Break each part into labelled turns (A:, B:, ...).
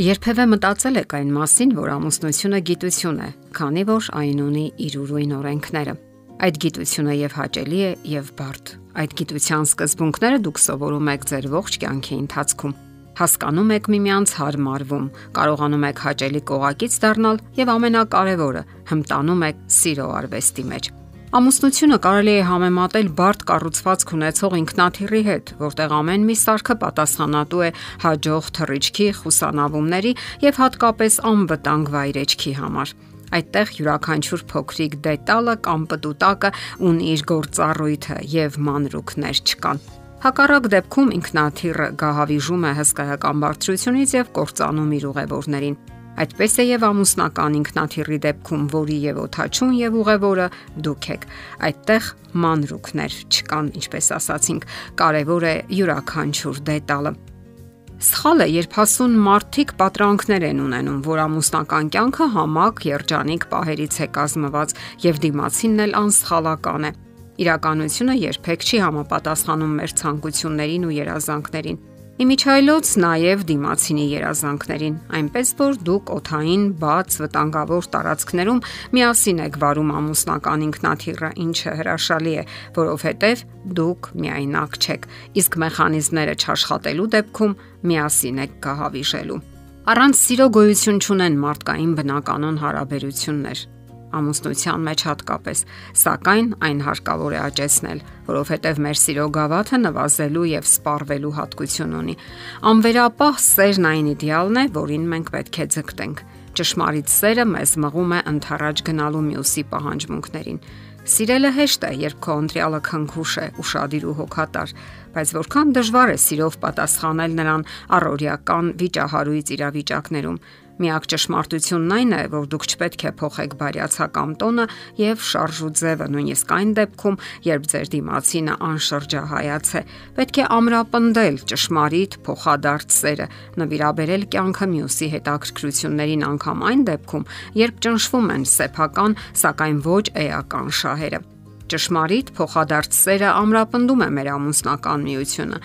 A: Երբևէ մտածել եք այն մասին, որ ամուսնությունը գիտություն է, քանի որ այն ունի իր ուրույն օրենքները։ Այդ գիտությունը եւ հաճելի է եւ բարդ։ Այդ գիտության սկզբունքները դուք սովորում եք ձեր ողջ կյանքի ընթացքում։ Հասկանում եք միմյանց հարմարվում, կարողանում եք հաճելի կողակից դառնալ եւ ամենակարևորը՝ հմտանում եք սիրո արվեստի մեջ։ Ամուսնությունը կարելի է համեմատել բարդ կառուցվածք ունեցող ինքնաթիռի հետ, որտեղ ամեն մի սարքը պատասխանատու է հաջող թռիչքի, խուսանավումների եւ հատկապես անվտանգ վայրեջքի համար։ Այդտեղ յուրաքանչյուր փոքրիկ դետալը կամ պտուտակը ունի իր գործառույթը եւ մանրուքներ չկան։ Հակառակ դեպքում ինքնաթիռը գահավիժում է հսկայական բարձրությունից եւ կործանում իր ուղևորներին։ Այդպես է եւ ամուսնական ինքնաթիռի դեպքում, որի եւ օթաչուն եւ ուղևորը դուք եք։ Այդտեղ մանրուքներ չկան, ինչպես ասացինք, կարևոր է յուրաքանչյուր դետալը։ Սխալը, երբ հասուն մարդիկ պատրանքներ են ունենում, որ ամուսնական կյանքը համակ երջանիկ պահերից է կազմված եւ դիմացինն էլ անսխալական է։ Իրականությունը երբեք չի համապատասխանում մեր ցանկություններին ու երազանքներին։ Իմիջայլոց նաև դիմացինի երազանքներին, այնպես որ դուք օթային բաց վտանգավոր տարածքներում միասին եք վարում ամուսնական ինքնաթիռը, ինչը հրաշալի է, որովհետև դուք միայնակ չեք, իսկ մեխանիզմները չաշխատելու դեպքում միասին եք կահավիժելու։ Առանց սիրո գոյություն չունեն մարդկային բնականon հարաբերություններ ամուսնության մեջ հատկապես, սակայն այն հարկավոր է աճեցնել, որովհետև մեր սիրո գավաթը նվազելու եւ սպառվելու հատկություն ունի։ Անվերապահ սերն այն իդեալն է, որին մենք պետք է ձգտենք։ Ճշմարիտ սերը մեզ մղում է ընթառաջ գնալու մյուսի պահանջմունքներին։ Սիրելը հեշտ է, երբ քո ընտրյալը քնքուշ է, ուրախadir ու հոգատար, բայց որքան դժվար է սիրով պատասխանել նրան առօրյական վիճահարույց իրավիճակներում, Միակ ճշմարտությունն այն է, որ դուք չպետք է փոխեք բարյացակամ տոնը եւ շարժու ձևը նույնիսկ այն դեպքում, երբ ձեր դիմացինը անշրջահայաց է։ Պետք է ամրապնդել ճշմարիտ փոխադարձ սերը, նվիրաբերել կյանքը մյուսի հետաքրքրություններին անգամ այն դեպքում, երբ ճնշվում են սեփական, սակայն ոչ էական շահերը ճշմարիտ փոխադարձ սերը ամրապնդում է մեր ամուսնական միությունը։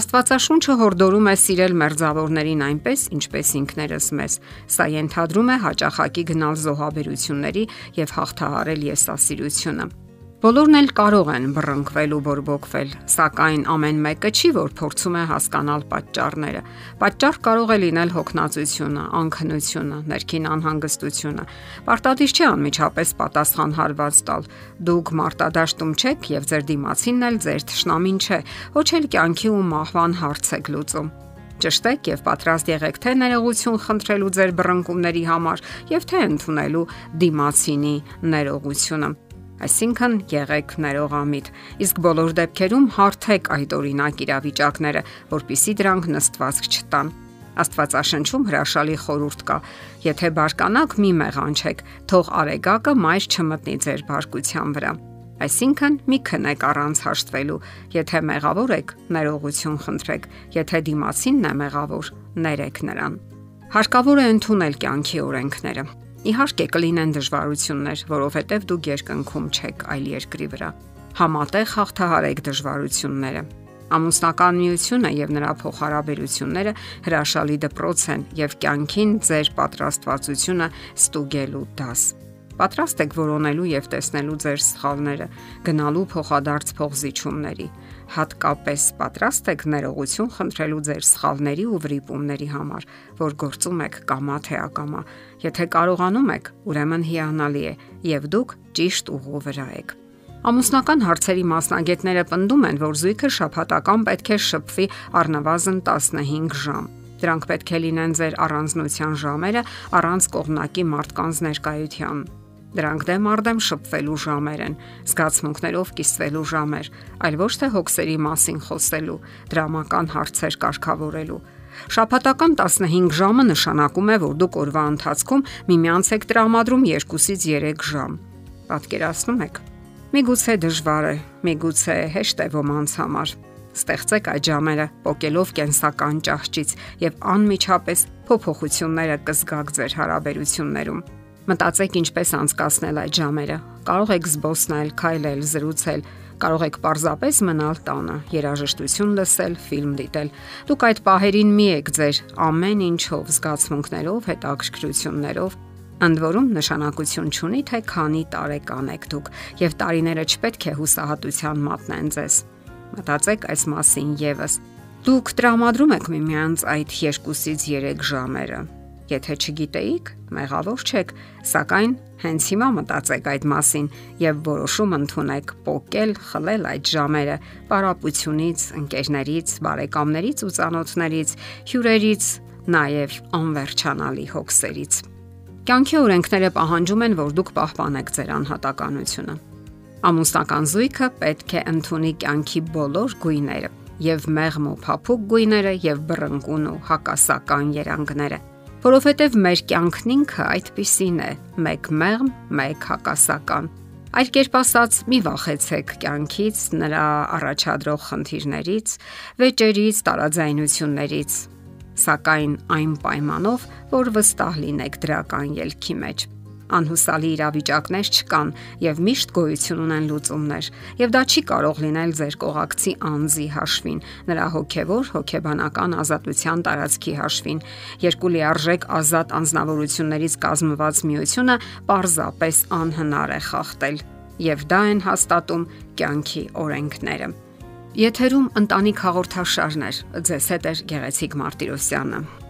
A: Աստվածաշունչը հորդորում է սիրել մերձավորներին այնպես, ինչպես ինքներս մեզ։ Սա ենթադրում է հաճախակի գնալ զոհաբերությունների եւ հաղթահարել եսասիրությունը։ Բոլորն էլ կարող են բռնկվել ու բորբոքվել, սակայն ամեն մեկը չի, որ փորձում է հասկանալ պատճառները։ Պատճառ կարող է լինել հոգնածությունը, անքնությունը, ներքին անհանգստությունը։ Պարտադիր չէ անմիջապես պատասխան հարված տալ։ Դուք մարտադաշտում չեք եւ ձեր դիմացինն էլ ձեր ճշնամին չէ, ոչ էլ կյանքի ու մահվան հարց եք լուծում ճշտեք եւ պատրաստ եղեք թե ներողություն խնդրելու ձեր բռնկումների համար եւ թե ընդունելու դիմացինի ներողությունը այսինքն եղեք ներողամիտ։ Իսկ բոլոր դեպքերում հարթեք այդ օրինակ իրավիճակները, որpիսի դրանք նստված չտան։ Աստվածաշնչում հրաշալի խորհուրդ կա. եթե բարկանաք մի մեղանչեք, թող արեգակը մայր չմտնի ձեր բարկության վրա։ Այսինքն մի քնեք առանց հաշտվելու։ Եթե մեղավոր եք, ներողություն խնդրեք, եթե դիմացինն է մեղավոր, ներեք նրան։ Հարկավոր է ընդունել կյանքի օրենքները։ Իհարկե կլինեն դժվարություններ, որովհետև դուք երկնքում չեք, այլ երկրի վրա։ Համատեղ հաղթահարեք դժվարությունները։ Ամուսնական միությունը եւ նրա փոխհարաբերությունները հրաշալի դպրոց են եւ կյանքին ձեր պատրաստվածությունը ստուգելու դաս։ Պատրաստ եք որոնելու եւ տեսնելու ձեր սխալները, գնալու փոխադարձ փողզիչումների հատկապես պատրաստ եք ներողություն խնդրելու ձեր սխալների ու վրիպումների համար, որ գործում եք կամա թե ակամա։ Եթե կարողանում եք, ուրեմն հիանալի է եւ դուք ճիշտ ուղու վրա եք։ Ամուսնական հարցերի մասնագետները պնդում են, որ զույգը շփհատական պետք է շփվի առնվազն 15 ժամ։ Դրանք պետք է լինեն ձեր առանձնության ժամերը առանց կողմնակի մարդկանց ներկայության Դրանք դեմ արդեմ շփվելու ժամեր են, զգացմունքներով կիսվելու ժամեր, այլ ոչ թե հոգսերի մասին խոսելու, դրամական հարցեր կարգավորելու։ Շաբաթական 15 ժամը նշանակում է, որ դուք օրվա ընթացքում միմյանց եք տրամադրում 2-ից 3 ժամ։ Պատկերացնում եք։ Միգուցե դժվար է, միգուցե հեշտ է ոմանց համար։ Ստեղծեք այդ ժամերը փոկելով կենսական ճահճից եւ անմիջապես փոփոխությունները կզգաք ձեր հարաբերություններում Մտածեք ինչպես անցկасնել այդ ժամերը։ Կարող եք զբոսնել, քայլել, զրուցել, Կարող եք պարզապես մնալ տանը, երաժշտություն լսել, ֆիլմ դիտել։ Դուք այդ պահերին մի եք ձեր ամեն ինչով, զգացմունքներով, հետաքրքրություններով, ընդ որում նշանակություն չունի թե քանի տարեկան եք դուք, եւ տարիները չպետք է հուսահատության մատնեն ձեզ։ Մտածեք այս մասին եւս։ Դուք տրամադրում եք միմյանց այդ 2-ից 3 ժամերը Եթե չգիտեիք, մեղավոր չեք, սակայն հենց հիմա մտածեք այդ մասին եւ որոշում ընդունեք փոկել, խլել այդ ժամերը պարապությունից, ընկերներից, բարեկամներից ու ծանոթներից, հյուրերից, նաեւ անվերջանալի հոգսերից։ Կյանքի օրենքները պահանջում են, որ դուք պահպանեք ձեր անհատականությունը։ Ամուսնական զույգը պետք է ընդունի կյանքի բոլոր գույները եւ մեղմ ու փափուկ գույները եւ բռնկուն ու հակասական երանգները որովհետև մեր կյանքն ինքը այդպիսին է՝ մեկ մեղմ, մեկ հակասական։ Այլ կերպ ասած, մի վախեցեք կյանքից, նրա առաջադրող խնդիրներից, վեճերից, տարաձայնություններից, սակայն այն պայմանով, որ վստահ լինեք դրական ելքի մեջ անհուսալի իրավիճակներ չկան եւ միշտ գոյություն ունեն լուծումներ եւ դա չի կարող լինել ձեր կողակցի անձի հաշվին նրա հոգեվոր հոգեբանական ազատության տարածքի հաշվին երկու լիարժեք ազատ անznավորություններից կազմված միությունը պարզապես անհնար է խախտել եւ դա են հաստատում կյանքի օրենքները Եթերում ընտանիք հաղորդաշարներ։ Ձեզ հետ է Գեղեցիկ Մարտիրոսյանը։